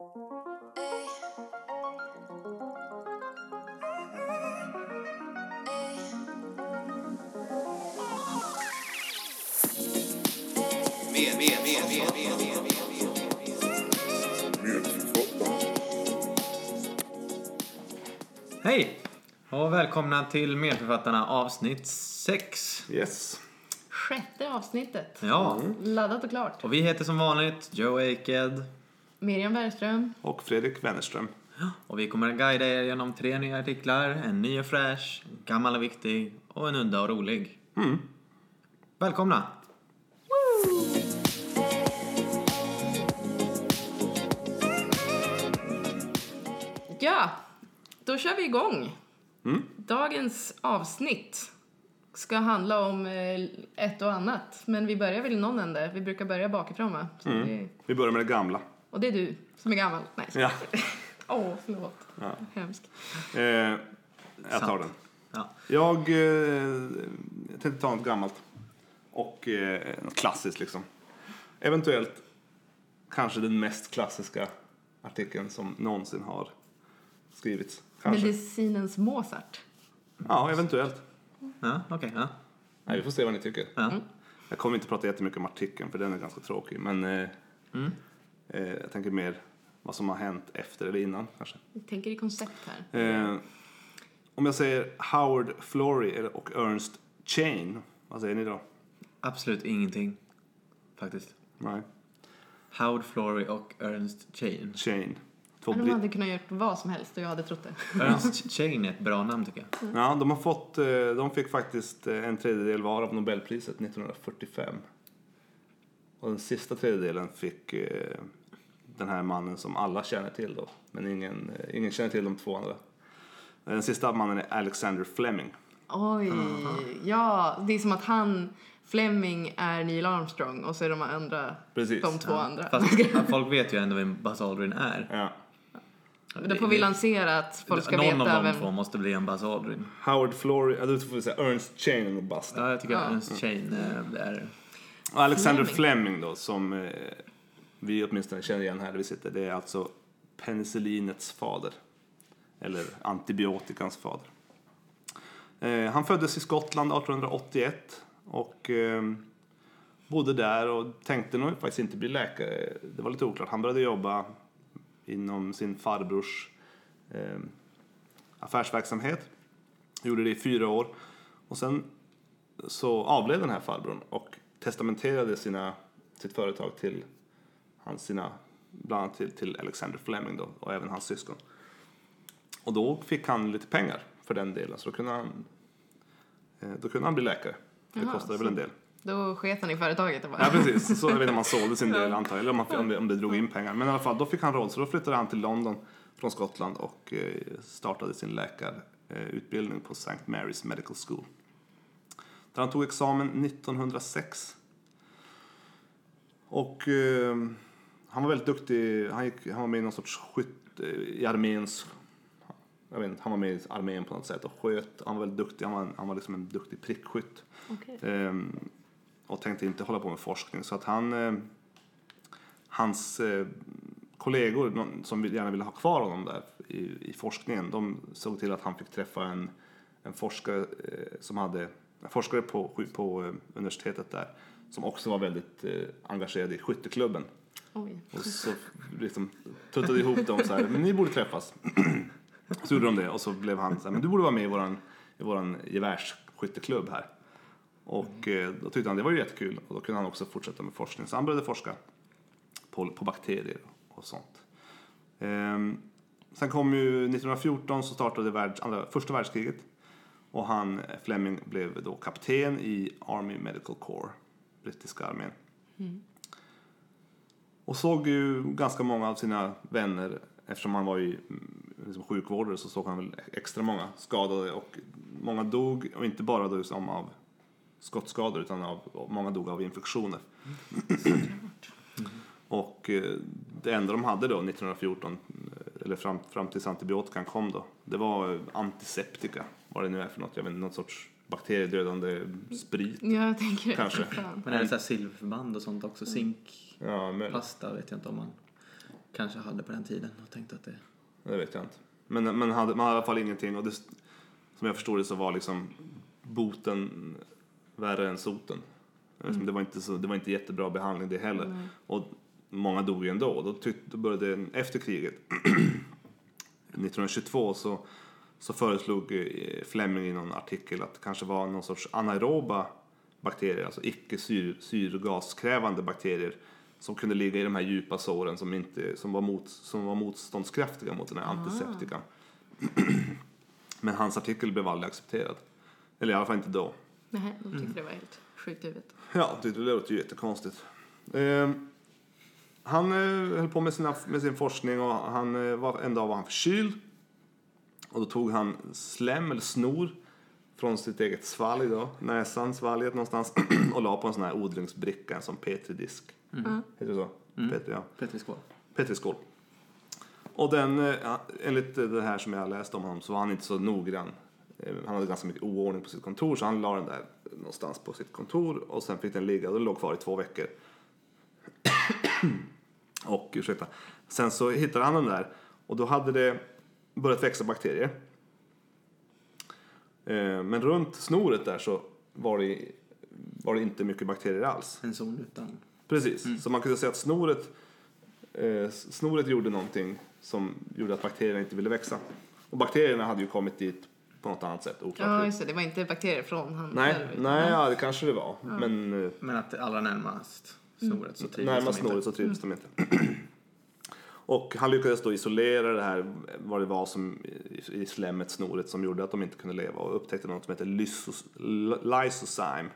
Med, med, med. Hej! Och välkomna till Medförfattarna avsnitt 6. Yes. Sjätte avsnittet. Ja, Laddat och klart. och vi heter som vanligt Joe Aked. Miriam Bergström. Och Fredrik Wennerström. Och vi kommer att guida er genom tre nya artiklar. En ny och fräsch, en gammal och viktig och en udda och rolig. Välkomna! Ja, då kör vi igång. Dagens avsnitt ska handla om eh, ett och annat. Men vi börjar väl i någon ände. Vi brukar börja bakifrån va? Så det, Vi börjar med det gamla. Och det är du som är gammal. Nej, Ja. Åh, förlåt. Ja. Hemskt. Eh, jag tar Sant. den. Ja. Jag eh, tänkte ta något gammalt. Och eh, något klassiskt liksom. Eventuellt kanske den mest klassiska artikeln som någonsin har skrivits. Kanske. Medicinens Mozart. Ja, eventuellt. Ja, okej. ja. Nej, vi får se vad ni tycker. Ja. Jag kommer inte prata jättemycket om artikeln för den är ganska tråkig. Men eh, eh, jag tänker mer vad som har hänt efter eller innan kanske. Vi tänker i koncept här. Eh, om jag säger Howard Florey eller- och Ernst Chain, vad säger ni då? Absolut ingenting, faktiskt. Nej, Howard Florey och Ernst Chain. Chain. Två De hade kunnat gjort vad som helst och jag hade trott det. Ernst Chain är ett bra namn tycker jag. ja, de, har fått, eh, de fick faktiskt eh, en tredjedel var av Nobelpriset 1945. Och den sista tredjedelen fick eh, den här mannen som alla känner till då. Men ingen, eh, ingen känner till de två andra. Den sista mannen är Alexander Fleming. Oj, ja, det är som att han, Fleming är Neil Armstrong och så är de andra Precis. de två andra. Fast folk vet ju ändå vem Buzz Aldrin är. Ja. Då får vi lansera att folk ska Någon veta av de vem... två måste bli en Buzz Aldrin. Howard Florey, ja, du får säga Ernst Chain och basta. Ja, jag tycker Ja. att Ernst Chain eh, är... Och Alexander Fleming. Fleming då, som eh, vi åtminstone känner igen här där vi sitter, det är alltså penicillinets fader. Eller antibiotikans fader. Eh, han föddes i Skottland 1881 och eh, bodde där och tänkte nog faktiskt inte bli läkare. Det var lite oklart. Han började jobba inom sin farbrors eh, affärsverksamhet. Gjorde det i fyra år. Och sen så avled den här farbrorn och testamenterade sina, sitt företag till hans, sina, bland annat till, till Alexander Fleming då, och även hans syskon. Och då fick han lite pengar för den delen, så då kunde han, eh, då kunde han bli läkare. Det Jaha, kostade väl en del. Då sket han i företaget och bara... Ja precis, så jag vet inte om han sålde sin del antar jag, eller om, han, om, det, om det drog in pengar. Men i alla fall, då fick han råd, så då flyttade han till London från Skottland och eh, startade sin läkarutbildning på St. Mary's Medical School. Där han tog examen 1906. Och eh, han var väldigt duktig, han, gick, han var med i någon sorts skytt, eh, i arméns, jag vet inte, han var med i armén på något sätt och sköt, han var väldigt duktig, han var, han var liksom en duktig prickskytt. Okej. Ehm, och tänkte inte hålla på med forskning. Så att han, eh, hans eh, kollegor som gärna ville ha kvar honom där i, i forskningen, de såg till att han fick träffa en, en forskare eh, som hade, en forskare på, på eh, universitetet där som också var väldigt eh, engagerad i skytteklubben. Oj. Och så liksom tuttade ihop dem så här, men ni borde träffas. Så gjorde de det och så blev han så här, men du borde vara med i våran, i våran gevärsskytteklubb här. Och eh, då tyckte han det var ju jättekul och då kunde han också fortsätta med forskning. Så han började forska på, på bakterier och sånt. Ehm, sen kom ju 1914 så startade världs, andra, första världskriget och han, eh, Fleming, blev då kapten i Army Medical Corps, brittiska armén. Och såg ju ganska många av sina vänner, eftersom han var ju mm, liksom sjukvårdare så såg han väl extra många skadade. Och många dog, och inte bara då som av skottskador utan av, många dog av infektioner. och eh, det enda de hade då 1914, eh, eller fram, fram tills antibiotikan kom då, det var eh, antiseptika, vad det nu är för något, jag vet inte, någon sorts bakteriedödande sprit Ja, jag tänker Kanske. Men är det så här silverförband och sånt också? Zink, Ja, möjligt. pasta vet jag inte om man... kanske hade på den tiden och tänkte att det... Det vet jag inte. Men, men hade, man hade i alla fall ingenting. Och det, som jag förstod det så var liksom boten värre än soten. Liksom, Det, var inte så, det var inte jättebra behandling det heller. Och många dog ju ändå. Då, tyck, då började efter kriget. 1922 så, så föreslog eh, Fleming i någon artikel att det kanske var någon sorts anaeroba bakterier, alltså icke syr, syrgaskrävande bakterier som kunde ligga i de här djupa såren som, inte, som, var, mot, som var motståndskraftiga mot den här antiseptikan. Men hans artikel blev aldrig accepterad. Eller i alla fall inte då. Nej, de tyckte det var helt sjukt i huvudet. Ja, det låter ju jättekonstigt. Eh, han eh, höll på med, sina, med sin forskning och han, eh, var, en dag var han förkyld. Och då tog han slem eller snor från sitt eget svalg då, näsan, svalget någonstans och la på en sån här odlingsbricka, en sån Petri-disk. Heter det så? Petri, ja. Petriskål. Petriskål. Och den, eh, enligt det här som jag har läst om honom så var han inte så noggrann. Eh, Han hade ganska mycket oordning på sitt kontor så han la den där någonstans på sitt kontor och sen fick den ligga och den låg kvar i två veckor. och ursäkta. Sen så hittade han den där och då hade det börjat växa bakterier. Eh, Men runt snoret där så var det, var det inte mycket bakterier alls. En zon utan... Precis, så man kunde säga att snoret, eh, snoret gjorde någonting som gjorde att bakterierna inte ville växa. Och bakterierna hade ju kommit dit på något annat sätt, oklart Ja, just det. Det var inte bakterier från han Nej, själv. nej ja, det kanske det var. Men eh, Men att allra närmast snoret så trivdes närmast de inte. snoret så trivdes de inte. Och han lyckades då isolera det här, vad det var som i, slemmet, snoret, som gjorde att de inte kunde leva och upptäckte något som heter lysos, lysozyme.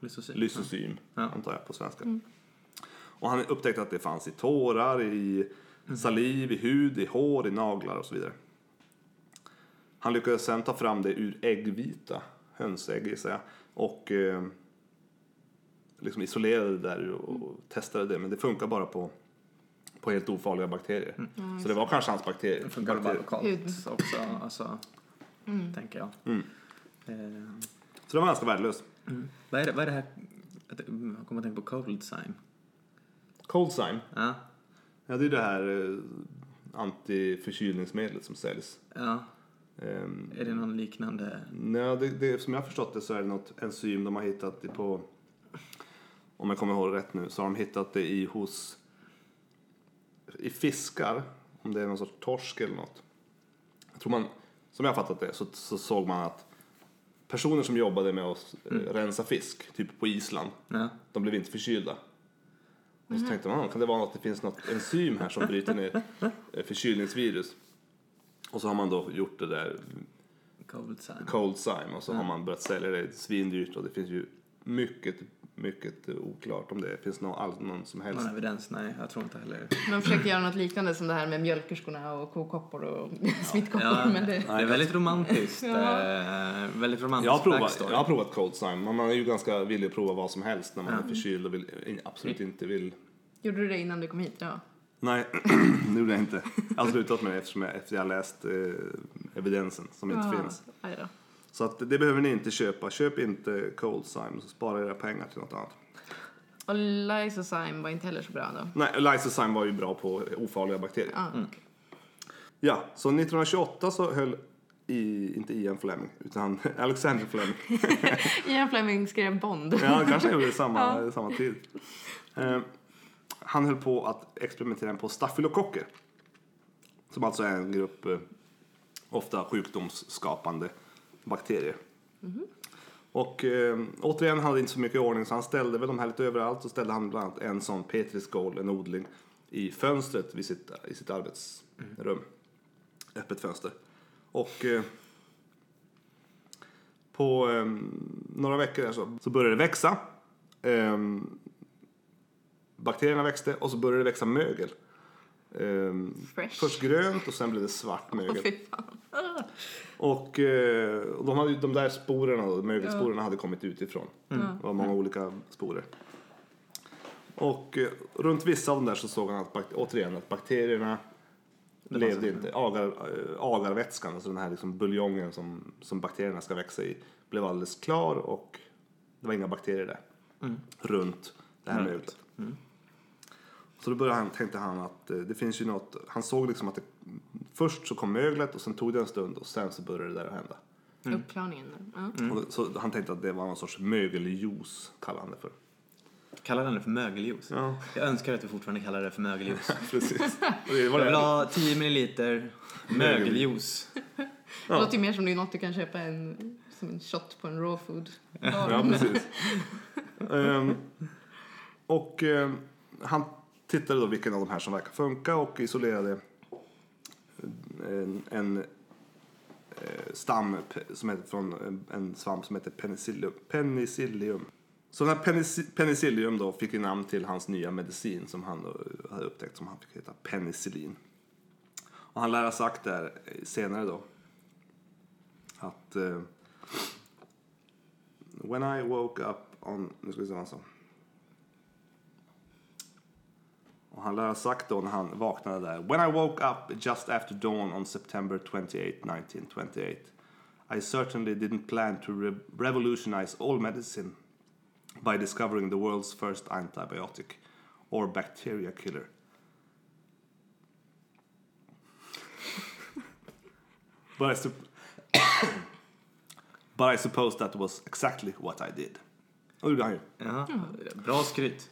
Lysozyme. Lysosym, Ja. antar jag på svenska. Och han upptäckte att det fanns i tårar, i saliv, i hud, i hår, i naglar och så vidare. Han lyckades sen ta fram det ur äggvita, hönsägg gissar jag, och eh, liksom isolerade det där och, och testade det. Men det funkar bara på, på helt ofarliga bakterier. Så det var kanske hans bakterier. Det funkar bara lokalt också, alltså, tänker jag. Mm. Eh, Så det var ganska värdelöst. vad, är det, vad är det här? Jag kommer att tänka på cold sign. Coldzyme, Ja, ja det är det här eh, antiförkylningsmedlet som säljs. ja. Ehm, Är det någon liknande? Nej, det, det, som jag har förstått det så är det något enzym de har hittat på, om jag kommer ihåg rätt nu, så har de hittat det i hos, i fiskar, om det är någon sorts torsk eller något. Jag tror man, som jag har fattat det, så, så såg man att personer som jobbade med att eh, rensa fisk, typ på Island, Ja. de blev inte förkylda. Och så tänkte man, kan det vara att det finns något enzym här som bryter ner förkylningsvirus? Och så har man då gjort det där Cold sign. Cold Zyme och så har man börjat sälja det svindyrt och det finns ju mycket, mycket oklart om det finns någon, någon som helst. Någon evidens? Nej, jag tror inte heller. Man försökte göra något liknande som det här med mjölkerskorna och kokoppor och smittkoppor. Ja, men det... det är väldigt romantiskt. Ja. eh, väldigt romantiskt Jag har, provat, jag har provat Cold men man är ju ganska villig att prova vad som helst när man är förkyld och vill, absolut inte vill Gjorde du det innan du kom hit? Ja. Nej, det gjorde jag inte. Jag har slutat med det eftersom jag, efter jag har läst eh, evidensen som inte finns. Aj då. Så att det behöver ni inte köpa. Köp inte Cold Zyme så spara era pengar till något annat. Och lysozyme var inte heller så bra då. Nej, Lysozyme var ju bra på ofarliga bakterier. Ja. Ja, så 1928 så höll i, inte Ian Fleming, utan Alexander Fleming. Ian Fleming skrev Bond. Ja, kanske gjorde det samma, samma tid. Eh, han höll på att experimentera på stafylokocker. Som alltså är en grupp eh, ofta sjukdomsskapande bakterier. Och eh, återigen han hade inte så mycket ordning så han ställde väl de här lite överallt. Så ställde han bland annat en sån petriskål, en odling, i fönstret vid sitt, i sitt arbetsrum. Öppet fönster. Och eh, på eh, några veckor där så, så började det växa. Ehm, bakterierna växte och så började det växa mögel. Fresh. först grönt och sen blev det svart mögel. fan. Och, de, hade, de där sporerna, mögelsporerna hade kommit utifrån. Mm. Det var många olika sporer. Och eh, runt vissa av dem där så såg han att, återigen att bakterierna levde inte. Agar, eh, agarvätskan, alltså den här liksom buljongen som, som bakterierna ska växa i, blev alldeles klar och det var inga bakterier där. Runt det här möglet. Så då började han, tänkte han att eh, det finns ju något, han såg liksom att det, först så kom möglet och sen tog det en stund och sen så började det där att hända. Uppklarningen. Ja. Och så han tänkte att det var någon sorts mögeljuice, kallade han det för. Kallar den det för mögeljuice? Ja. Jag önskar att vi fortfarande kallar det för mögeljuice. Precis. Det var Jag vill det. ha 10 milliliter mögeljuice. Det låter ju mer som det är något du kan köpa en, som en shot på en raw food. Ja, precis. Ehm, och ehm, han tittade då vilken av de här som verkar funka och isolerade en, en eh, stam som heter från en, svamp som heter penicillium. penicillium. Så den här penicillium då fick ju namn till hans nya medicin som han då eh, hade upptäckt som han fick heta penicillin. Och han lär ha sagt där eh, senare då att uh, When I woke up on... Nu ska vi se vad han sa. Och han lär ha sagt då när han vaknade där. When I woke up just after dawn on September 28, 1928. I certainly didn't plan to re revolutionize all medicine by discovering the world's first antibiotic or bacteria killer. but I But I suppose that was exactly what I did. Och det gjorde han ju. Ja, bra skryt.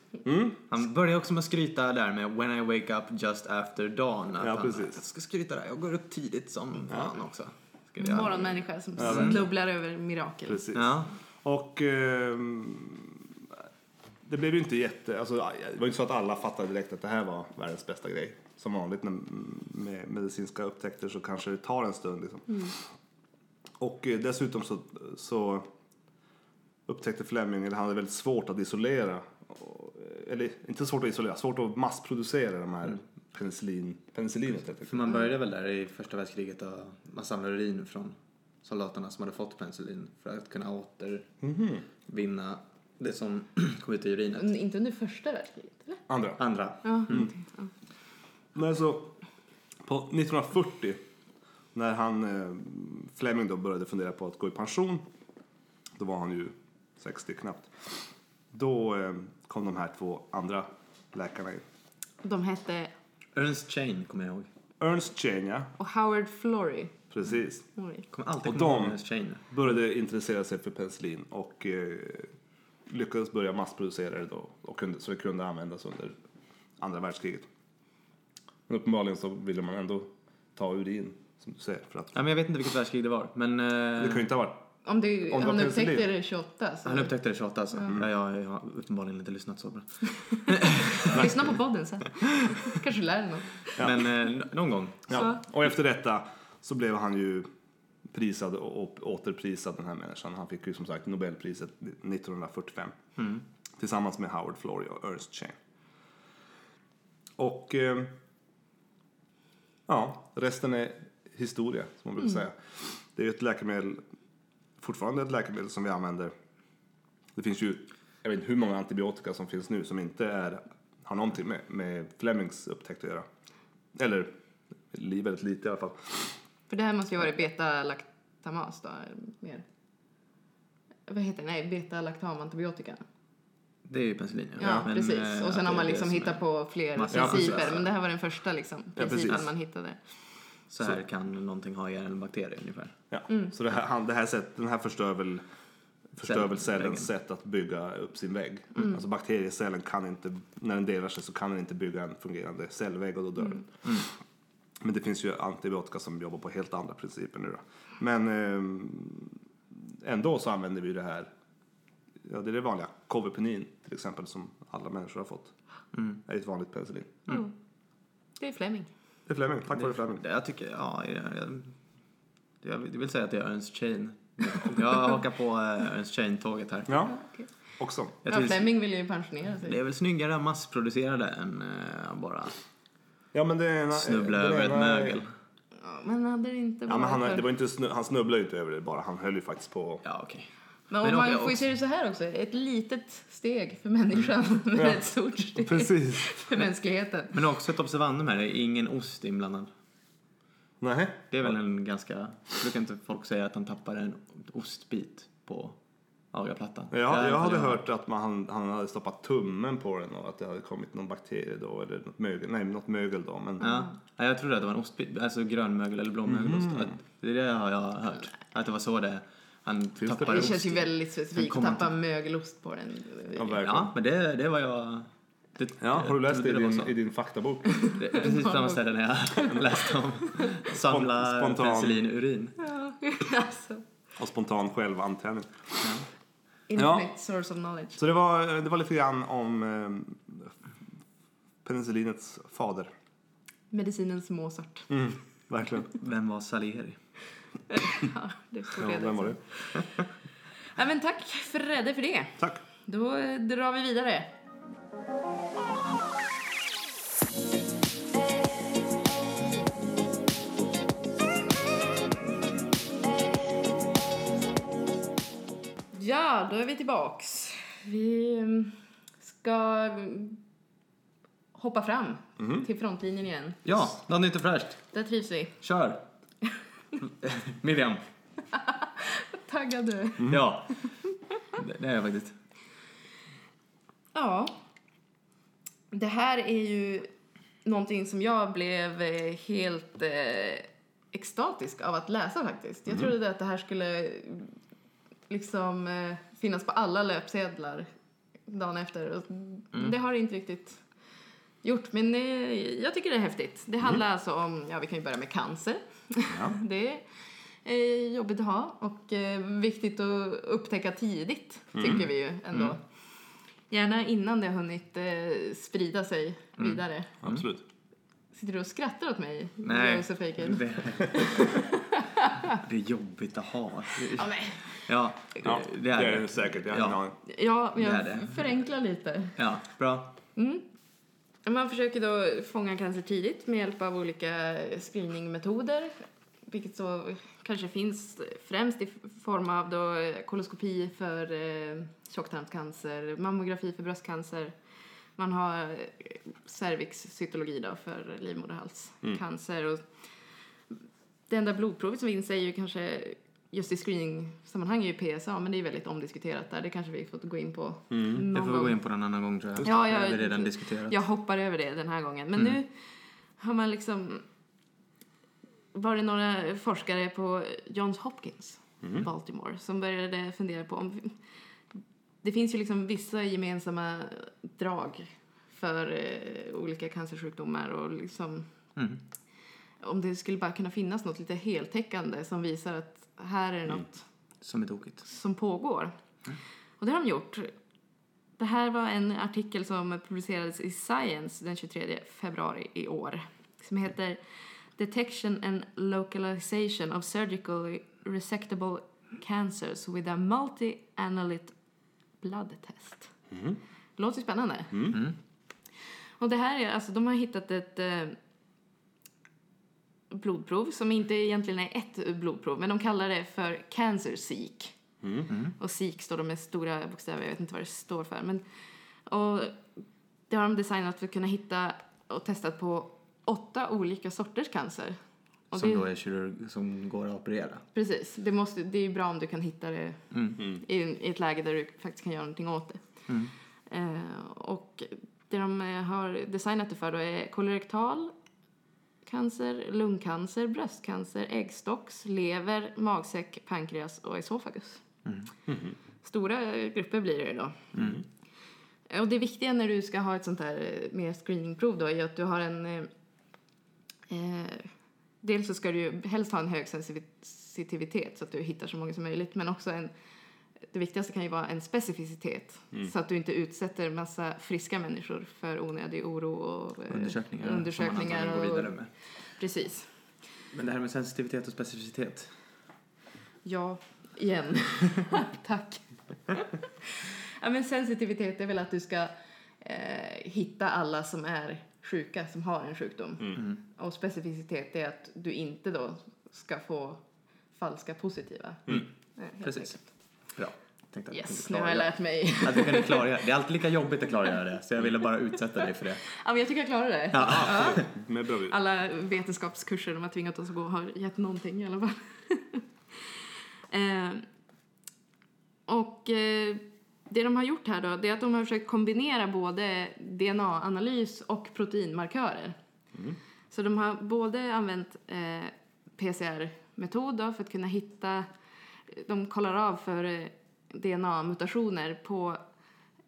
Han började också med att skryta där med When I wake up just after dawn. Att Ja, han, precis. Jag ska skryta där, jag går upp tidigt som fan också. Ska. Morgonmänniska som verkligen. snubblar över mirakel. Precis. Ja, Och ehm, det blev ju inte jätte... Alltså, det var inte så att alla fattade direkt att det här var världens bästa grej. Som vanligt när, med medicinska upptäckter så kanske det tar en stund. Liksom. Och eh, dessutom så, så upptäckte Fleming, eller han hade väldigt svårt att isolera. Eller inte svårt att isolera, svårt att massproducera de här penicillin, penicillinet för man började väl där i första världskriget och man samlade urin från soldaterna som hade fått penicillin för att kunna återvinna det som kom ut i urinet. Un- Inte under första världskriget, eller? Andra. Andra. Ja, Men så på 1940 när han eh, Fleming då började fundera på att gå i pension. Då var han ju 60 knappt. Då eh, kom de här två andra läkarna in. De hette Ernst Chain kommer jag ihåg. Ernst Chain, ja. och Howard Florey. Precis. Oj. Kommer alltid Och de- Chain. Började intressera sig för penicillin och eh, lyckades börja massproducera det då. Och kunde, så det kunde användas under andra världskriget. Men uppenbarligen så ville man ändå ta urin, som du säger. För att Ja, men jag vet inte vilket världskrig det var. Men eh, det kan ju inte ha varit Om det, Om det var han upptäckte det 28 så... han upptäckte det 28 alltså. Ja, jag, jag har uppenbarligen inte lyssnat så bra. Lyssna på podden sen. Kanske lär dig något. Men eh, någon gång. Ja. Och efter detta så blev han ju prisad och återprisad den här människan. Han fick ju som sagt Nobelpriset 1945. Tillsammans med Howard Florey och Ernst Chain. Och eh, ja, resten är historia som man brukar säga. Det är ju ett läkemedel, fortfarande ett läkemedel som vi använder. Det finns ju, jag vet inte hur många antibiotika som finns nu som inte är, har någonting med, med Flemings upptäckt att göra. Eller väldigt lite i alla fall. För det här måste ju vara beta-laktamas då. Mer. Vad heter det? Nej, beta-laktamantibiotika. Det är ju penicillin. Ja, Men, precis. eh, Och sen att har man liksom som hittat på fler Massa- Ja, principer. Men det här var den första liksom, principen precis. man hittade. Så här kan någonting ha ihjäl en bakterie ungefär. Ja. Så det här, han, det här sätt, den här förstör väl, förstör väl cellens sätt att bygga upp sin vägg. Alltså bakteriecellen kan inte, när den delar sig så kan den inte bygga en fungerande cellvägg och då dör den. Men det finns ju antibiotika som jobbar på helt andra principer nu då. Men ehm, ändå så använder vi det här, ja det är det vanliga, Covepenin till exempel som alla människor har fått. Det är ett vanligt penicillin. Mm. Det är Fleming. Det är Fleming, tack vare Fleming. Det jag tycker, ja, jag, jag, jag vill säga att det är Ernst Chain. Jag hakar på eh, Ernst Chain-tåget här. Ja, också. Jag Ja, Fleming vill ju pensionera sig. det är väl snyggare att massproducera det än eh, bara Ja men det ena, snubbla över ett mögel. Ja, men hade det inte Ja, varit men han, för... det var inte snu, han snubblade ju inte över det bara, han höll ju faktiskt på. Ja, okej. Men, om Men man får ju se det så här också. Ett litet steg för människan, men Ja. ett stort steg Precis. för mänskligheten. Men också ett observandum här, det är ingen ost inblandad. Nej. Det är väl en ganska... Brukar inte folk säga att de tappar en ostbit på Agaplattan. Ja, Det är jag hade jag hört att man, han, han hade stoppat tummen på den och att det hade kommit någon bakterie då eller något mögel, nej, något mögel då. Men Ja, ja, jag trodde att det var en ostbit, alltså grönmögel eller blåmögelost. Mm. Att- Det är det har jag hört. Att det var så det, han det? tappade Det ost. känns ju i. väldigt specifikt kommer tappa mögelost på den. Ja, verkligen. Ja, men det, det var jag... Det, Ja, har du läst det i trodde var din, i din faktabok? Det är precis på samma ställe när jag läste om samla Spontan. penicillinurin. Ja, alltså. Och spontan självantändning. Infinite source of knowledge. Så det var, det var lite grann om eh, penicillinets fader. Medicinens Mozart. Mm, verkligen. Vem var Salieri? Ja, det får Ja, vem var det? Ja, men tack Fredde för det. Tack. Då eh, drar vi vidare. Ja, då är vi tillbaks. Vi mm, ska mm, hoppa fram till frontlinjen igen. Ja, något nytt och fräscht. Där trivs vi. Kör! Miriam. Taggad du. Ja. Det, det är jag faktiskt. Ja. Det här är ju någonting som jag blev eh, helt eh, extatisk av att läsa faktiskt. Jag trodde att det här skulle liksom eh, finnas på alla löpsedlar dagen efter. Och Det har det inte riktigt gjort, men eh, jag tycker det är häftigt. Det handlar alltså om, ja vi kan ju börja med cancer. det är jobbigt att ha och eh, viktigt att upptäcka tidigt, tycker vi ju ändå. Gärna innan det har hunnit eh, sprida sig vidare. Absolut. Sitter du och skrattar åt mig, Nej. Josef? Det, det är jobbigt att ha. Ja, men, Ja, Ja, det är det. säkert. Jag har Ja. ja, Det är jag det. förenklar lite. Ja, bra. Man försöker då fånga cancer tidigt med hjälp av olika screeningmetoder. Vilket så kanske finns främst i form av då koloskopi för eh, tjocktarmscancer, mammografi för bröstcancer. Man har eh, cervixcytologi då för livmoderhalscancer. Och det enda blodprovet som finns är ju kanske just i screening-sammanhang är ju PSA, men det är väldigt omdiskuterat där. Det kanske vi får gå in på någon Det får vi gå in på någon annan gång tror jag. Ja, jag, vi redan diskuterat. jag hoppar över det den här gången. Men nu har man liksom... Var det några forskare på Johns Hopkins, Baltimore, som började fundera på om... Det finns ju liksom vissa gemensamma drag för eh, olika cancersjukdomar och liksom... Mm. Om det skulle bara kunna finnas något lite heltäckande som visar att här är något Som är tokigt. som pågår. Och det har de gjort. Det här var en artikel som publicerades i Science den 23 februari i år. Som heter Detection and Localization of Surgically Resectable Cancers with a Multi-Analyte Blood Test. Låter ju spännande. Och det här är, alltså de har hittat ett eh, blodprov som inte egentligen är ett blodprov, men de kallar det för Cancer Seek. Och Seek står då med stora bokstäver, jag vet inte vad det står för. Men, och det har de designat för att kunna hitta och testat på åtta olika sorters cancer. Och Som det, då är kirurg som går att operera. Precis, det, måste, det är ju bra om du kan hitta det i, i ett läge där du faktiskt kan göra någonting åt det. Eh, och det de eh, har designat det för då är kolorektal cancer, lungcancer, bröstcancer, äggstocks, lever, magsäck, pankreas och esophagus. Stora eh, grupper blir det då. Eh, Och det viktiga när du ska ha ett sånt här eh, mer screeningprov då är att du har en eh, eh, Dels så ska du ju helst ha en hög sensitivitet så att du hittar så många som möjligt men också en det viktigaste kan ju vara en specificitet så att du inte utsätter massa friska människor för onödig oro och eh, Undersökningar. som man undersökningar antagligen går vidare och, med. Precis. Men det här med sensitivitet och specificitet. Ja, igen. Tack. ja, men sensitivitet är väl att du ska eh, hitta alla som är sjuka, som har en sjukdom. Och specificitet är att du inte då ska få falska positiva. Eh, helt Precis. enkelt. Tänkte att Yes, nu har jag lärt mig. Att vi kunde klargöra. Det är alltid lika jobbigt att klargöra det, så jag ville bara utsätta dig för det. Ja, men jag tycker jag klarade det. Ja, med bravur. Alla vetenskapskurser de har tvingat oss att gå har gett någonting i alla fall. eh, och eh, det de har gjort här då, det är att de har försökt kombinera både DNA-analys och proteinmarkörer. Så de har både använt eh, PCR-metod för att kunna hitta, de kollar av för DNA-mutationer på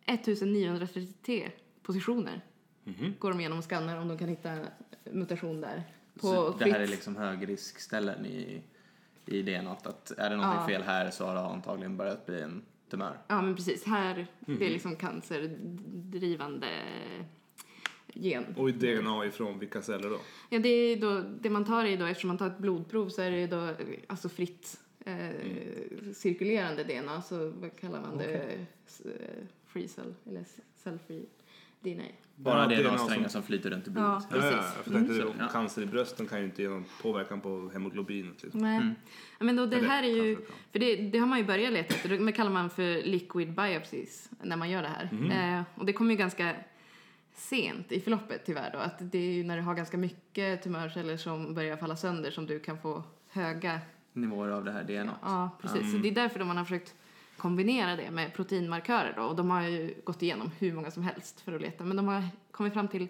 1933 positioner. Går de igenom och skannar om de kan hitta mutation där. På Så det här är fritt- liksom högriskställen i, i DNA. Att är det någonting Ja. fel här så har det antagligen börjat bli en tumör. Ja, men precis. Här, det är liksom cancerdrivande gen. Och i DNA ifrån vilka celler då? Ja, det, är då, det man tar är då, eftersom man tar ett blodprov så är det då alltså fritt eh, cirkulerande DNA, så vad kallar man det? S- eh, Free cell, eller cell-free DNA. Bara Ja, DNA-strängar som- som flyter runt i Ja, blodet. Ja, ja, precis. jag tänkte Mm. det, cancer i brösten kan ju inte ge någon påverkan på hemoglobinet. Liksom. Nej. Ja, men då, det Eller här är ju, det för det, det har man ju börjat leta efter, det kallar man för liquid biopsies när man gör det här. Mhm. Eh, och det kommer ju ganska sent i förloppet tyvärr då, att det är ju när du har ganska mycket tumörceller som börjar falla sönder som du kan få höga Nivåer av det här DNA. Ja, precis. Så det är därför de man har försökt kombinera det med proteinmarkörer då. Och de har ju gått igenom hur många som helst för att leta. Men de har kommit fram till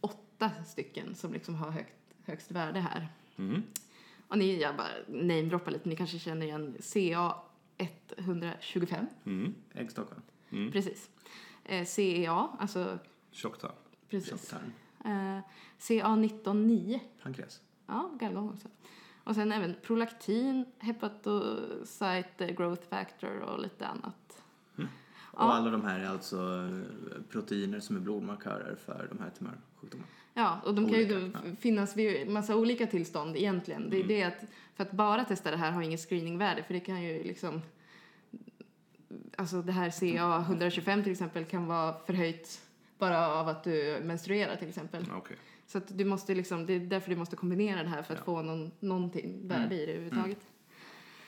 åtta stycken som liksom har högt, högst värde här. Mm. Och ni, jag bara namedroppar lite, ni kanske känner igen CA 125. Mm. Äggstock, va? Precis. Eh, CEA, alltså Tjocktarm. precis. Tjocktarm. Eh, CA 199. Pankreas. Ja, gallgång också. Och sen även prolaktin, hepatocyte growth factor och lite annat. Och alla de här är alltså eh, proteiner som är blodmarkörer för de här tumörsjukdomarna. Ja, och de kan ju Olika, finnas vid massa olika tillstånd egentligen. Det är det att, för att bara testa det här har inget screeningvärde för det kan ju liksom Alltså det här CA 125 till exempel kan vara förhöjt bara av att du menstruerar till exempel. Ja, Okej. Så att du måste liksom, det är därför du måste kombinera det här för att få någon, någonting värde i det överhuvudtaget.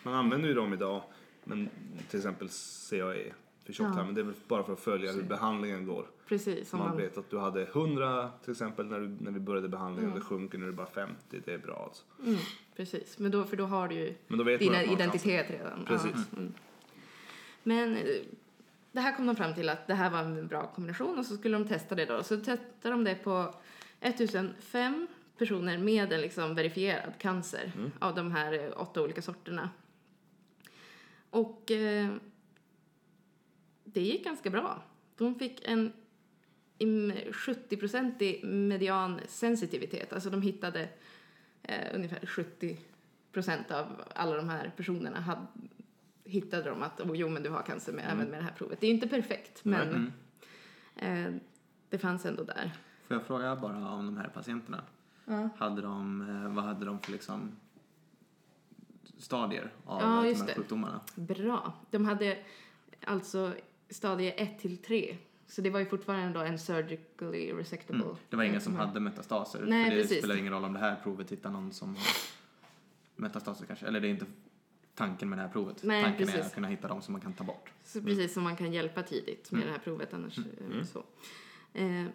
Man använder ju dem idag, men till exempel CAE för tjocktarm, men det är väl bara för att följa hur behandlingen går. Precis, man man, vet att du hade 100 till exempel när, du, när vi började behandlingen, det sjunker nu är det bara 50, det är bra alltså. mm, precis. Men då, för då har du ju din identitet redan. Precis. Ja, mm. Men eh, det här kom de fram till att det här var en bra kombination och så skulle de testa det då. Så testade de det på 1005 personer med en liksom verifierad cancer av de här eh, åtta olika sorterna. Och eh, det gick ganska bra. De fick en im- 70-procentig median sensitivitet. Alltså de hittade eh, ungefär 70 procent av alla de här personerna hade, hittade de att oh, jo, men du har cancer med, även med det här provet. Det är inte perfekt, men eh, det fanns ändå där. Får jag fråga bara om de här patienterna? Hade de, eh, vad hade de för liksom stadier av Ja, de här sjukdomarna? Bra. De hade alltså stadie 1 till 3. Så det var ju fortfarande då en surgically resectable. Mm. Det var inga som hade metastaser. Nej, för det precis. spelar ingen roll om det här provet hittar någon som har metastaser kanske. Eller det är inte tanken med det här provet. Nej, tanken är precis. att kunna hitta dem som man kan ta bort. Så precis som man kan hjälpa tidigt med det här provet annars eh, så. Eh,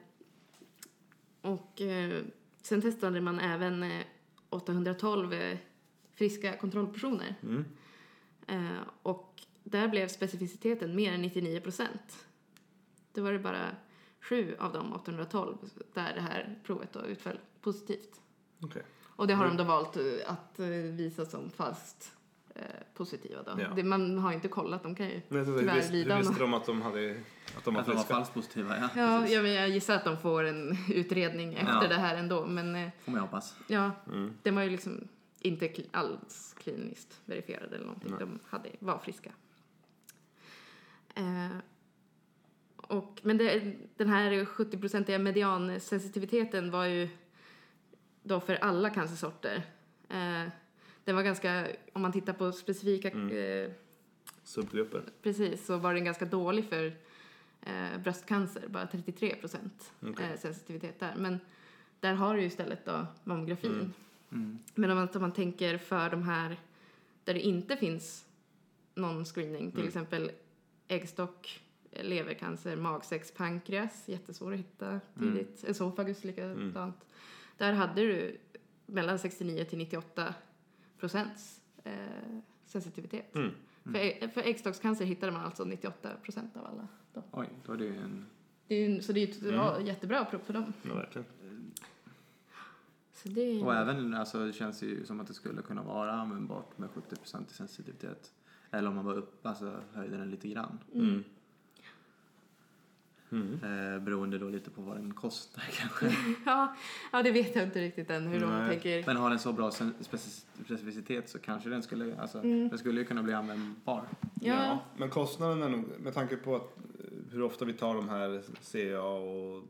och eh, sen testade man även eh, 812 eh, friska kontrollpersoner. Eh, och där blev specificiteten mer än 99 procent. Det var det bara sju av de 812 där det här provet då utföll positivt. Okej. Och det har de då valt eh, att eh, visa som falskt eh, positiva då. Ja. Det, man har inte kollat, de kan ju Men du, tyvärr visst, du lida av visste de att de, hade, att de var Att de var falskt positiva, ja. Ja, precis. jag, men jag gissar att de får en utredning efter Ja. det här ändå. Men eh, Får man hoppas. ja, den var ju liksom inte alls kliniskt verifierad eller någonting. De hade, var friska. Eh, och, men det, den här 70-procentiga mediansensitiviteten var ju då för alla cancersorter. Eh, den var ganska, om man tittar på specifika, eh, Subgrupper? precis, så var den ganska dålig för eh, bröstcancer, bara 33 procent Okej. eh, sensitivitet där. Men där har du ju istället då mammografin. Mm. Men om man, om man tänker för de här där det inte finns någon screening, till exempel äggstock, levercancer, magsäcks, pankreas, jättesvår att hitta tidigt, esofagus likadant. Där hade du mellan 69 till 98 procents eh, sensitivitet. Mm. För, för äggstockscancer hittade man alltså 98 procent av alla. Då. Oj, då är det ju en... Det är, ju- så det är ju ett ja, jättebra prov för dem. Ja, verkligen. Så det är, Och även, alltså det känns ju som att det skulle kunna vara användbart med 70% i sensitivitet. Eller om man bara upp, alltså höjde den lite grann. Mm. Eh, beroende då lite på vad den kostar kanske. ja, ja, det vet jag inte riktigt än hur de tänker. Men har den så bra specificitet så kanske den skulle, alltså, den skulle ju kunna bli användbar. Ja, men kostnaden är nog, med tanke på att, eh, hur ofta vi tar de här CA och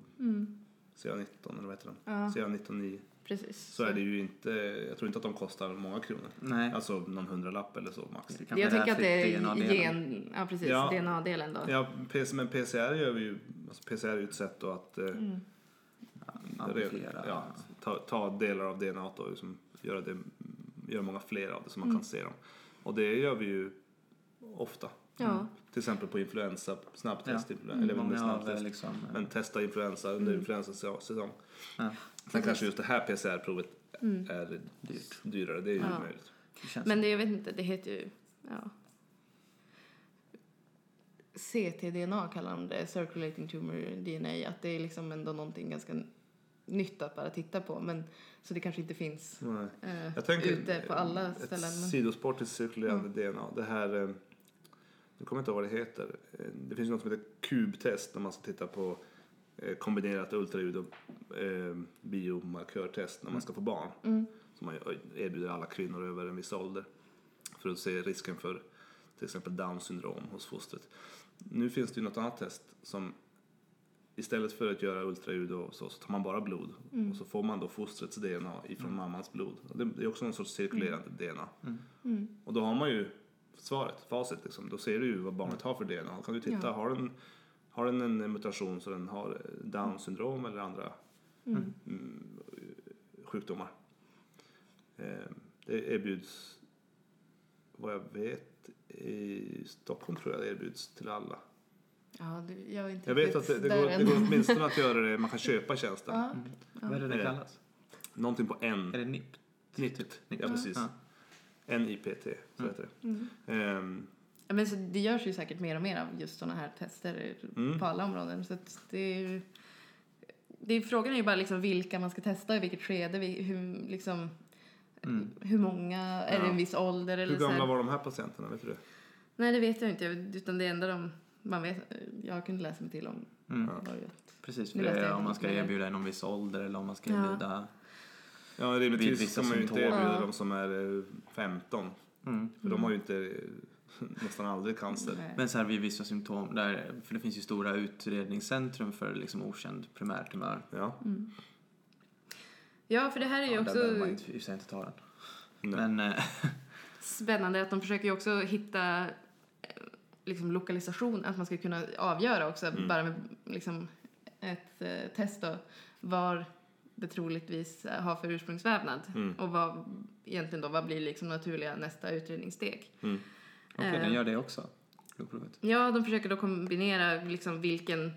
CA19 eller vad heter de? Ja. CA19 precis. så är det ju inte, jag tror inte att de kostar många kronor. Nej. Alltså någon hundralapp eller så max. Det Jag tänker att det är DNA-delen. gen, ja, precis, Ja. DNA-delen då. Ja, men PCR gör vi ju, alltså PCR är ju ett sätt då att eh, Amplifiera. ja, ta, ta delar av DNA och liksom göra, det, göra många fler av det så man Mm. kan se dem. Och det gör vi ju ofta. Ja. Till exempel på influensa, snabbtest, Ja. eller av, snabbtest. liksom, Men testa influensa under influensasäsong. Ja. Sen kanske just det här PCR-provet är Dyrt. dyrare, det är ju Ja. möjligt. Det Men det, jag vet inte, det heter ju... Ja. CTDNA kallar de det, Circulating Tumor DNA, att det är liksom ändå någonting ganska nytt att bara titta på. Men, så det kanske inte finns eh, Jag tänker ute på alla ett ställen. Men, sidospår till cirkulerande DNA. Det här, eh, nu kommer jag inte ihåg vad det heter. Eh, Det finns något som heter kubtest när man ska titta på kombinerat ultraljud och eh, biomarkörtest när man ska få barn. Mm. Som man erbjuder alla kvinnor över en viss ålder för att se risken för till exempel Downs syndrom hos fostret. Nu finns det ju något annat test som istället för att göra ultraljud och så, så tar man bara blod Mm. och så får man då fostrets DNA ifrån mammans blod. Det är också någon sorts cirkulerande DNA. Mm. Och då har man ju svaret, facit liksom. Då ser du ju vad barnet har för DNA. Då kan du titta, Ja. har, den, har den en mutation så den har eh, Downs syndrom eller andra mm, sjukdomar. Eh, Det erbjuds, vad jag vet, i Stockholm tror jag det erbjuds till alla. ja, det, jag, inte Jag vet att det, det, går, det går åtminstone att göra det, man kan köpa tjänsten. Ja. Vad är det det Eh, kallas? Någonting på en. Är det NIPT? NIPT. Ja, precis. Ja. NIPT, så heter det. Mm. Ehm, men så det görs ju säkert mer och mer av just sådana här tester Mm. på alla områden. Så att det är det är, frågan är ju bara liksom vilka man ska testa, i vilket skede, hur, liksom, hur många, är det en viss ålder eller hur så gamla här. var de här patienterna, vet du? Nej, det vet jag inte, utan det enda de, man vet, jag kunde läsa mig till om Mm. var ju att Precis, för det är om man ska men- erbjuda någon viss ålder eller om man ska erbjuda... Ja, rimligtvis ska man ju inte erbjuda Ja. de som är eh, 15. Mm. För de har ju inte eh, nästan aldrig cancer. Nej. Men så här vid vissa symptom, där, för det finns ju stora utredningscentrum för liksom okänd primärtumör. Ja. Ja, för det här är ju Ja, där också behöver man inte- sig inte ta den. Nej. Men eh, spännande att de försöker ju också hitta eh, liksom lokalisation, att man ska kunna avgöra också bara med liksom ett eh, test då, var det troligtvis eh, har för ursprungsvävnad och vad egentligen då, vad blir liksom naturliga nästa utredningssteg. Mm. Okej, Eh. den gör det också. Blodprovet. Ja, de försöker då kombinera liksom vilken,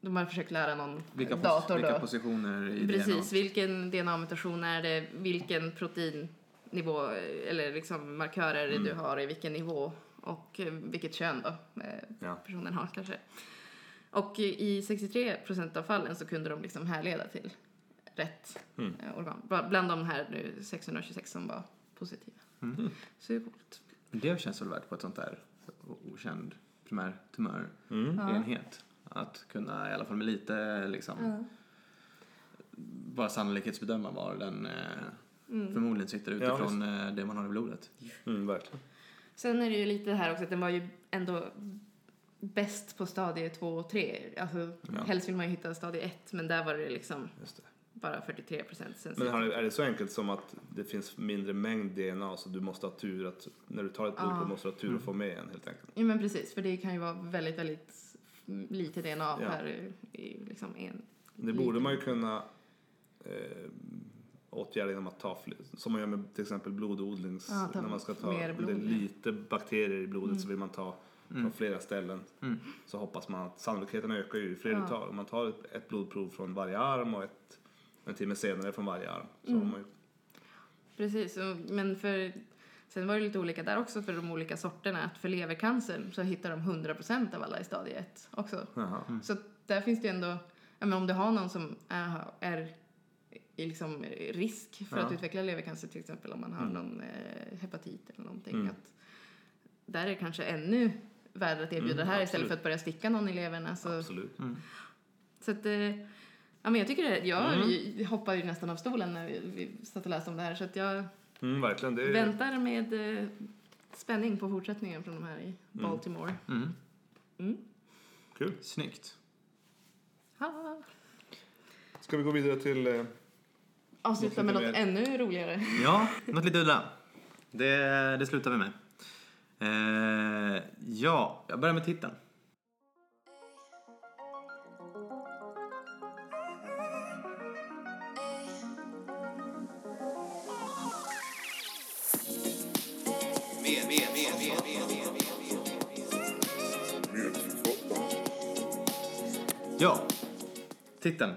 de har försökt lära någon Vilka, dator vilka då. positioner i Precis, vilken DNA-mutation är det, vilken proteinnivå eller liksom markörer Mm. du har i vilken nivå och eh, vilket kön då eh, Ja. personen har kanske. Och i 63 procent av fallen så kunde de liksom härleda till rätt Mm. eh, organ. Bla- Bland de här nu 626 som var positiva. Mm. Så det är coolt. Det känns väl värt på ett sånt där okänd primärtumörenhet. Mm. Att kunna i alla fall med lite liksom bara sannolikhetsbedöma var den eh, Mm. förmodligen sitter Ja, utifrån eh, det man har i blodet. Mm, verkligen. Sen är det ju lite här också att den var ju ändå bäst på stadie 2 och 3. Alltså, Ja. Helst vill man ju hitta stadie 1 men där var det liksom Just det. Bara 43 procent Men har, är det så enkelt som att det finns mindre mängd DNA så du måste ha tur att när du tar ett blodprov Ja. måste du ha tur att få med en helt enkelt? Ja men precis, för det kan ju vara väldigt, väldigt lite DNA Ja. per i liksom en. Det borde man ju kunna eh, åtgärda genom att ta fler, som man gör med till exempel blododlings, Ja, ta när man ska ta, om det är lite bakterier i blodet så vill man ta från flera ställen. Mm. Så hoppas man att sannolikheten ökar ju ju fler Ja. du tar. Om man tar ett, ett blodprov från varje arm och ett en timme senare från varje arm så har man ju, Precis, men för Sen var det lite olika där också för de olika sorterna. Att för levercancer så hittar de 100% av alla i stadie 1 också. Jaha. Så där finns det ju ändå, men om du har någon som är, är i liksom risk för Ja. att utveckla levercancer till exempel om man har någon eh, hepatit eller någonting. Mm. Att där är det kanske ännu värre att erbjuda Mm, det här istället absolut. för att börja sticka någon i levern. Alltså, Absolut. så att, eh, ja men jag tycker det, jag Mm. hoppade ju nästan av stolen när vi, vi satt och läste om det här så att jag Mm, verkligen. Det är... väntar med eh, spänning på fortsättningen från de här i Baltimore. Mm. Mm. Kul. Snyggt. Ha. Ska vi gå vidare till... Eh... Avsluta med Något lite ännu roligare. Ja, något lite udda. Det, det slutar vi med. Eh, ja, jag börjar med titeln. Ja, titeln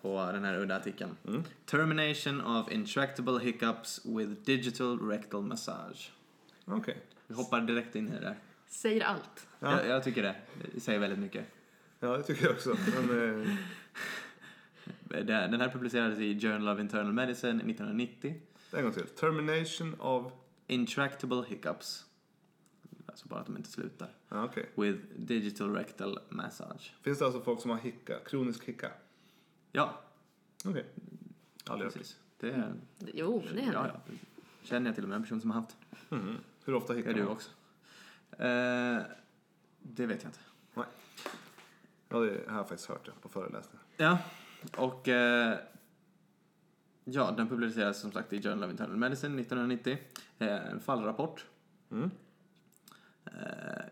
på den här udda artikeln. Termination of intractable hiccups with digital rectal massage. Okej. Vi hoppar direkt in i det där. Säger allt. Ja. Jag, jag tycker det. Det säger väldigt mycket. Ja, det tycker jag också. Men, eh... Den här publicerades i Journal of Internal Medicine 1990. En gång till. Termination of... Intractable hiccups. Alltså bara att de inte slutar. Ja, okej. With digital rectal massage. Finns det alltså folk som har hicka? Kronisk hicka? Ja, Okej. Aldrig hört. precis. Det är, Jo, men det händer. ja, ja. Känner jag till och med en person som har haft. Mhm. Hur ofta Det hickar är du man? också. Eh, det vet jag inte. Nej. Ja, det har jag faktiskt hört ja, på föreläsningar. Ja, och eh, ja, den publicerades som sagt i Journal of Internal Medicine 1990. Eh, en fallrapport Mm. Eh,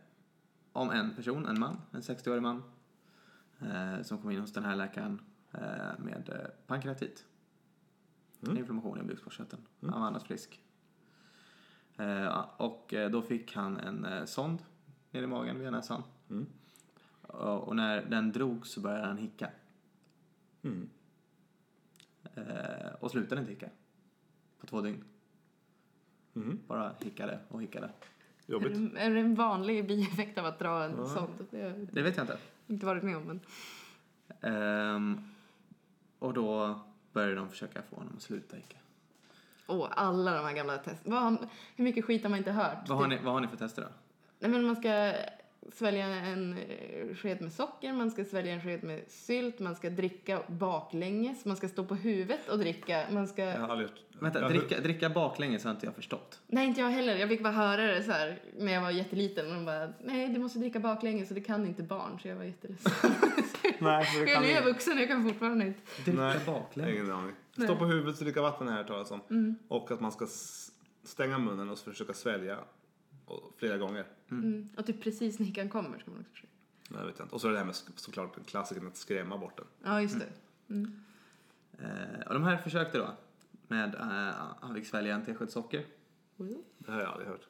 om en person, en man, en 60-årig man, eh, som kom in hos den här läkaren eh, med eh, pankreatit. Mm. Inflammation i bukspottkörteln. Han var annars frisk. Eh, och eh, då fick han en sond ner i magen via näsan. Mm. Och, och när den drog så började han hicka. Mm. Och slutade inte hicka. På två dygn. Mhm. Bara hickade och hickade. Är Jobbigt. det, är det en vanlig bieffekt av att dra en Ja. sån? Det Det vet jag inte. inte varit med om. Men... Ehm, och då började de försöka få honom att sluta hicka. Åh, alla de här gamla har- Hur mycket skit har man inte hört? Vad har, ni, vad har ni för tester då? Nej, men man ska svälja en eh, sked med socker, man ska svälja en sked med sylt, man ska dricka baklänges, man ska stå på huvudet och dricka, man ska... Jag har aldrig gjort... Vänta, jag, dricka, dricka baklänges har inte jag förstått. Nej, inte jag heller. Jag fick bara höra det så här när jag var jätteliten. Och de bara, nej, du måste dricka baklänges och det kan inte barn. Så jag var jätteledsen. Nej, för det jag kan nu är jag vuxen, jag kan fortfarande inte. Dricka Nej, baklänges? Ingen aning. Stå på huvudet och dricka vatten jag hört talas om. Och att man ska stänga munnen och försöka svälja och- flera gånger. Mm. Och typ precis när hickan kommer ska man också försöka. Nej, vet jag inte. Och så är det här med såklart klassikern att skrämma bort den. Ja, just det. Eh, och de här försökte då med, eh, han fick svälja en tesked socker. Det har jag aldrig hört.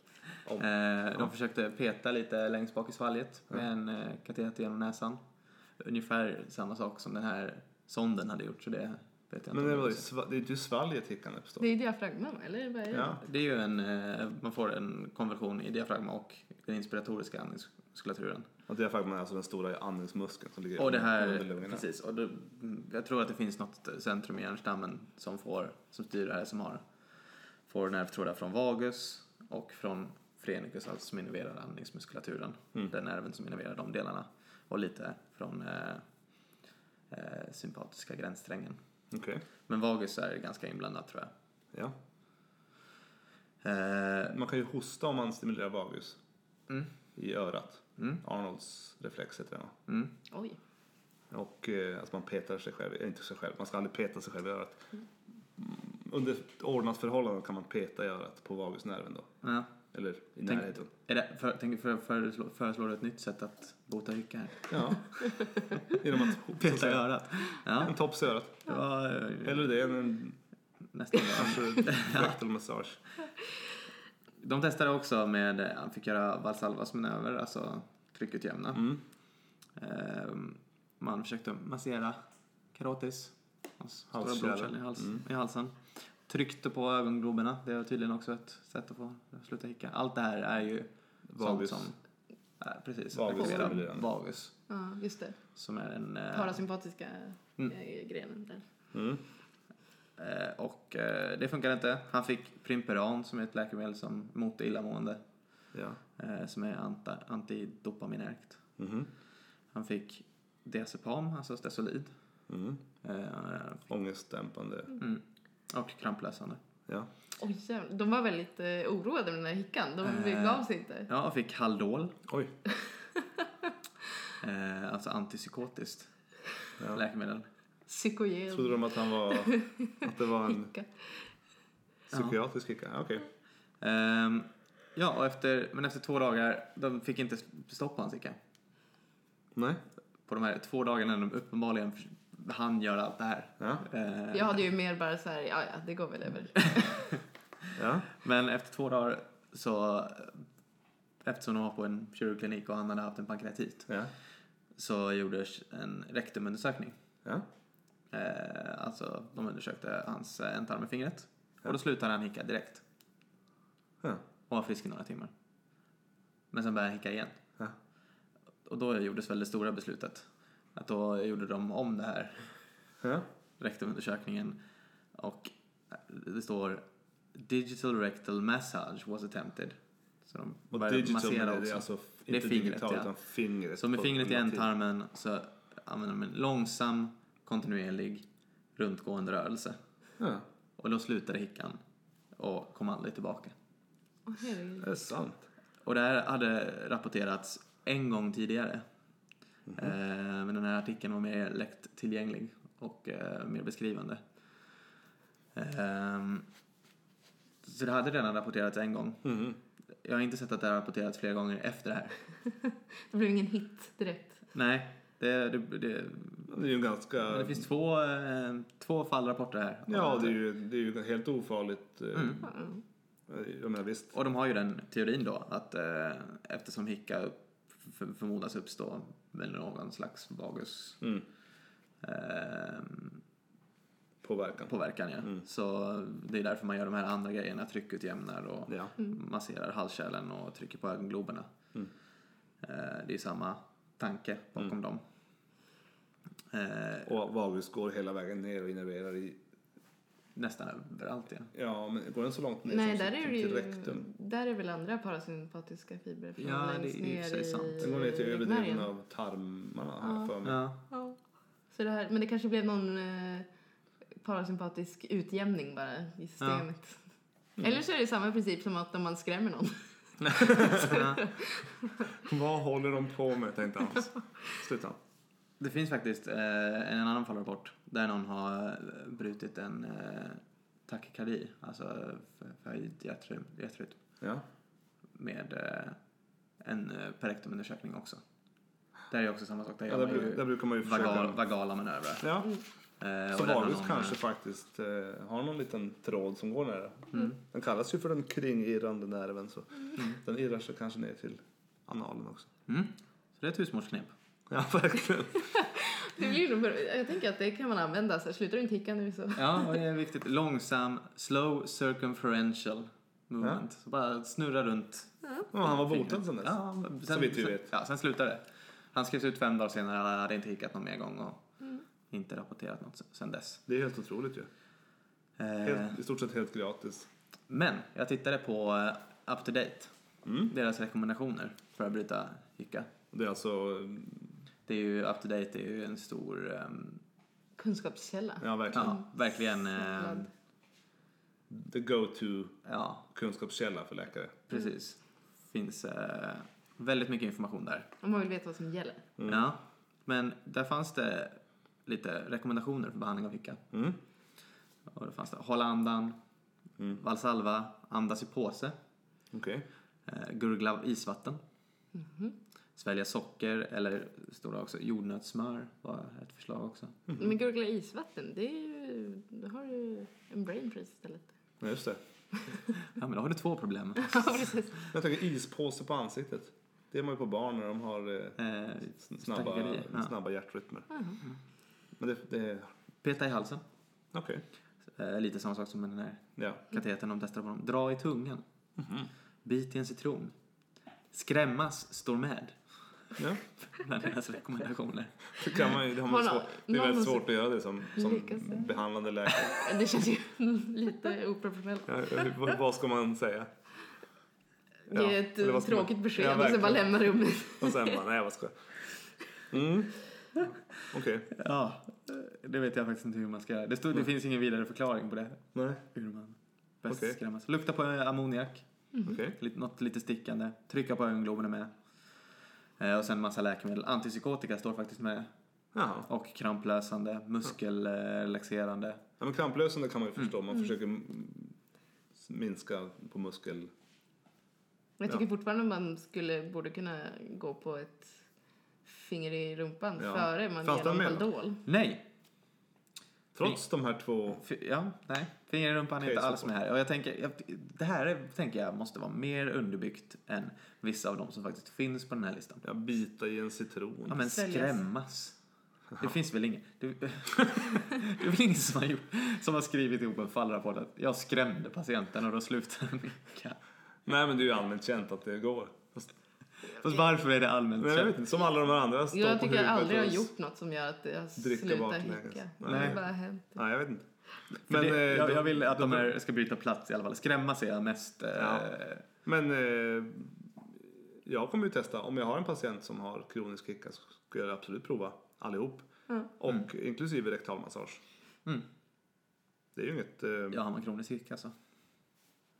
Om. Eh, de försökte peta lite längst bak i svalget med en eh, kateter genom näsan. Ungefär samma sak som den här sonden hade gjort, så det vet jag Men inte. det, var, det ju sva- det är inte svalget hickan uppstår. Det är diafragman, eller? Vad är det? Ja. Det är ju en, eh, man får en konversion i diafragma och den inspiratoriska andningsmuskulaturen. Och diafragman är alltså den stora andningsmuskeln som ligger Och det under här, lungorna. precis, och då, jag tror att det finns något centrum i hjärnstammen som får, som styr det här, som har, får nervtrådar från vagus och från frenicus, alltså som innerverar andningsmuskulaturen. Mm. Den nerven som innerverar de delarna. Och lite från eh, eh, sympatiska gränssträngen. Okej. Men vagus är ganska inblandat tror jag. Ja. Eh, Man kan ju hosta om man stimulerar vagus mm, i örat. mm, Arnolds reflex heter det va? mm. Oj. Och eh, att man petar sig själv, inte sig själv, man ska aldrig peta sig själv i örat. Mm. Under förhållande kan man peta i örat på vagusnerven då. Ja. Eller i Tänk- närheten. Är det, för, tänk, för, föreslår, föreslår du ett nytt sätt att bota hicka här? Ja. Genom att Peta i örat. Ja, en tops i örat. eh, Eller det, en nästan kanske rectal massage. De testade också med, eh, han fick göra Valsalvas manöver, alltså tryckutjämna. Mm. Ehm, Man försökte massera karotis, hans stora blodkärl i, hals, Mm. i halsen. Tryckte på ögongloberna. Det var tydligen också ett sätt att få sluta hicka. Allt det här är ju Vagus. sånt som... Äh, precis, Vagus vagus. Ja, just det. Som är en... eh, Parasympatiska Mm. eh, grenen där. Mm. Eh, och eh, det funkade inte. Han fick Primperan som är ett läkemedel som mot illamående. Ja. Eh, som är anta, antidopaminergt. Mhm. Han fick Diazepam, alltså Stesolid. Mm. Eh, Ångestdämpande. mm, och kramplösande. Ja. Oj, jävlar. de var väldigt eh, oroade med den här hickan. De Eh. gav sig inte. Ja, och fick Haldol. Oj. Eh, alltså antipsykotiskt Ja. läkemedel. Psykogen. Trodde de att han var... Att det var en hicka. psykiatrisk hicka? Ja, Okej. Ehm, ja, och efter, men efter två dagar, de fick inte stopp på hans hicka. Nej. På de här två dagarna när de uppenbarligen han göra allt det här. Ja. Eh, Jag hade ju mer bara så här, ja ja, det går väl över. Ja. Men efter två dagar så, eftersom de var på en kirurgklinik och han hade haft en pankreatit, Ja. så gjordes en rektumundersökning. Ja. Eh, alltså, de undersökte hans eh, ändtarm med fingret. Ja. Och då slutade han hicka direkt. Ja. Och var frisk i några timmar. Men sen började han hicka igen. Ja. Och då gjordes väl det stora beslutet. Att då gjorde de om det här Ja. rektumundersökningen. Och det står Digital rectal massage was attempted. Så de Och började digital massera det är också. alltså Det är fingret, digitalt ja. utan fingret. Så med fingret i ändtarmen så använder de en långsam, kontinuerlig, runtgående rörelse. Ja. Och då slutade hickan och kom aldrig tillbaka. Herregud. Det är sant. Och det här hade rapporterats en gång tidigare. Eh, men den här artikeln var mer lätt tillgänglig och eh, mer beskrivande. Ehm, så det hade redan rapporterats en gång. Mhm. Jag har inte sett att det har rapporterats flera gånger efter det här. Det blev ingen hit direkt. Nej, det, det, det, Det är ju ganska... men det finns två, eh, två fallrapporter här. Ja, det är ju, det är ju helt ofarligt. Mm. Mm. Jag menar visst. Och de har ju den teorin då att eh, eftersom hicka upp, för, förmodas uppstå med någon slags vagus Mm. eh, Påverkan. påverkan. Ja. Mm. Så det är därför man gör de här andra grejerna, tryckutjämnar och Ja. masserar halskärlen och trycker på ögongloberna. Mm. Eh, det är samma tanke bakom Mm. dem. Eh, Och vagus går hela vägen ner och innerverar i... nästan överallt ja. Ja, men går den så långt ner Nej, som där är det till ju, rektum? där är väl andra parasympatiska fibrer från Ja, det längst är i för sig ner sant. i Den går ner till övre ryggmärgen. delen av tarmarna jag för mig. ja. Ja. Så det här, men det kanske blev någon eh, parasympatisk utjämning bara i systemet. Mm. Eller så är det samma princip som att om man skrämmer någon. ja. Vad håller de på med, tänkte Hans. Sluta. Det finns faktiskt eh, en annan fallrapport där någon har eh, brutit en eh, takykardi, alltså för- förhöjd hjärtrytm, hjärtrytm Ja. med eh, en eh, perektumundersökning också. Där är också samma sak, där ja där, man bru- där brukar man ju försöka... vagal, vagala manövrar. Ja, Eh, så vagus någon, kanske eh, faktiskt eh, har någon liten tråd som går nära. Mm. Den kallas ju för den kringirrande nerven så den irrar sig kanske ner till analen också. Mm. Så det är ett husmorsknep. Ja, verkligen. Det blir nog bra. Jag tänker att det kan man använda. Så slutar du inte hicka nu så. Ja, och det är viktigt. Långsam, slow circumferential movement. Så bara snurra runt. Ja, han var botad sen dess. Ja, men Så vitt vi sen, vet. Ja, sen slutade det. Han skrevs ut fem dagar senare, han hade inte hickat någon mer gång och inte rapporterat något sen- sen dess. Det är helt otroligt ju. Eh, Helt, I stort sett helt gratis. men jag tittade på eh, Up to Date, Mm. deras rekommendationer för att bryta hicka. Det är alltså, mm, Det är ju, Up to Date är ju en stor, ehm, Kunskapskälla. ja verkligen, ja, verkligen, Samlad. the go-to ja, kunskapskälla för läkare. precis. Finns eh, väldigt mycket information där. Om man vill veta vad som gäller. Ja, men där fanns det lite rekommendationer för behandling av hicka. Mm. Och då fanns det hålla andan, Mm. valsalva, andas i påse, Okej. eh, gurgla isvatten, svälja socker eller stod det också jordnötssmör var ett förslag också. Men gurgla isvatten, det är ju... Då har du en brain freeze istället. Ja, just det. Ja, men då har du två problem. Ja, precis. Jag tänker ispåse på ansiktet. Det är man ju på barn när de har eh, Eh, snabba, ja. snabba hjärtrytmer. Men det, det är... Peta i halsen, Okej. Eh, lite samma sak som med den här Ja. katetern de testade på dem. Dra i tungan. Bit i en citron. Skrämmas står med ja. bland deras rekommendationer. Det, kan man, ju- det, har man Har svårt, det är väldigt svårt att göra det som, som behandlande läkare. Det känns ju lite oprofessionellt. Ja, vad, vad ska man säga? Ja, Ge ett eller vad ska man- tråkigt besked Ja, och sen bara lämna rummet. Och sen bara, nej vad ska jag? Mm. Okej. Ja, det vet jag faktiskt inte hur man ska göra. Det, stod, det finns ingen vidare förklaring på det. Nej. Hur man bäst Okej. skrämmas. Lukta på ammoniak. Okej. Lite, något lite stickande. Trycka på ögongloberna med. Eh, och sen massa läkemedel. Antipsykotika står faktiskt med. Jaha. Och kramplösande, muskelrelaxerande. Ja, men kramplösande kan man ju Mm. förstå. Man försöker mm, minska på muskel... Jag tycker Ja. fortfarande man skulle, borde kunna gå på ett finger i rumpan Ja. före man ger? Haldol. Nej! Trots de här två... Ja, nej. Finger i rumpan är inte alls med här. Och jag tänker, jag, det här är, tänker jag måste vara mer underbyggt än vissa av dem som faktiskt finns på den här listan. Ja, bita i en citron. Ja, men Säljas. skrämmas. Det finns väl ingen, det, det är väl ingen som har, gjort, som har skrivit ihop en fallrapport att jag skrämde patienten och då slutade den nicka. Nej men det är ju allmänt känt att det går. Fast, varför är det allmänt nej, jag vet känt? inte, som alla de här andra står Jag på tycker jag aldrig har gjort något som gör att jag slutar hicka. Nej. Det har bara hänt. Nej jag vet inte. Men det, eh, jag, jag vill att de här ska byta plats i alla fall. Skrämmas är jag mest... Eh, Ja. Men eh, jag kommer ju testa, om jag har en patient som har kronisk hicka så ska jag absolut prova allihop. Och inklusive rektalmassage. Mm. Det är ju inget, eh, Ja, har man kronisk hicka så.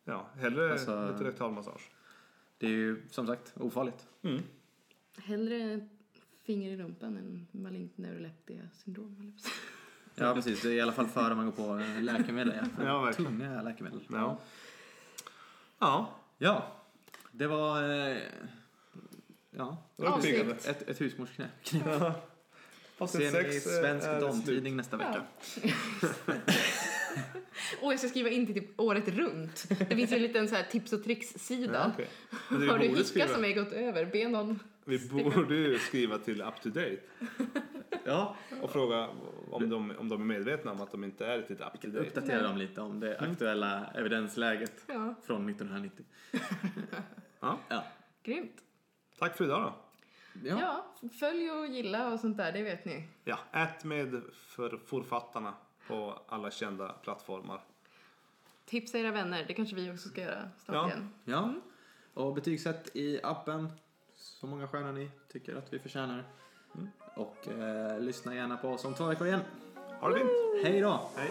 ja, hellre Alltså- lite rektalmassage. Det är ju som sagt ofarligt. Mm. Hellre finger i rumpan än malignt neuroleptia syndrom. Ja, precis. Det är i alla fall före man går på eh, läkemedel. Ja. Ja, verkligen. Tunga läkemedel. Ja. Ja, Ja, det var... Eh, ja, det var ett, ett husmorsknäpp. Avsnitt Ser ni i eh, Svensk slut. Damtidning nästa vecka. Åh, jag ska skriva in till typ året runt. Det finns ju en liten så här tips och tricks-sida. Ja, vi Har du hicka skriva- som är gått över? Be någon... Vi borde ju skriva till up to date Ja, och fråga om de, om de är medvetna om att de inte är riktigt up to date. uppdatera dem lite om det aktuella evidensläget Ja, från 1990. Ja. Ja. grymt. Tack för idag då. Ja. Ja, följ och gilla och sånt där, det vet ni. Ja, ät med för författarna på alla kända plattformar. Tipsa era vänner, det kanske vi också ska göra snart Ja. igen. ja. Och betygsätt i appen så många stjärnor ni tycker att vi förtjänar. Och eh, lyssna gärna på oss om två veckor igen. Ha det fint. Hej då! Hej.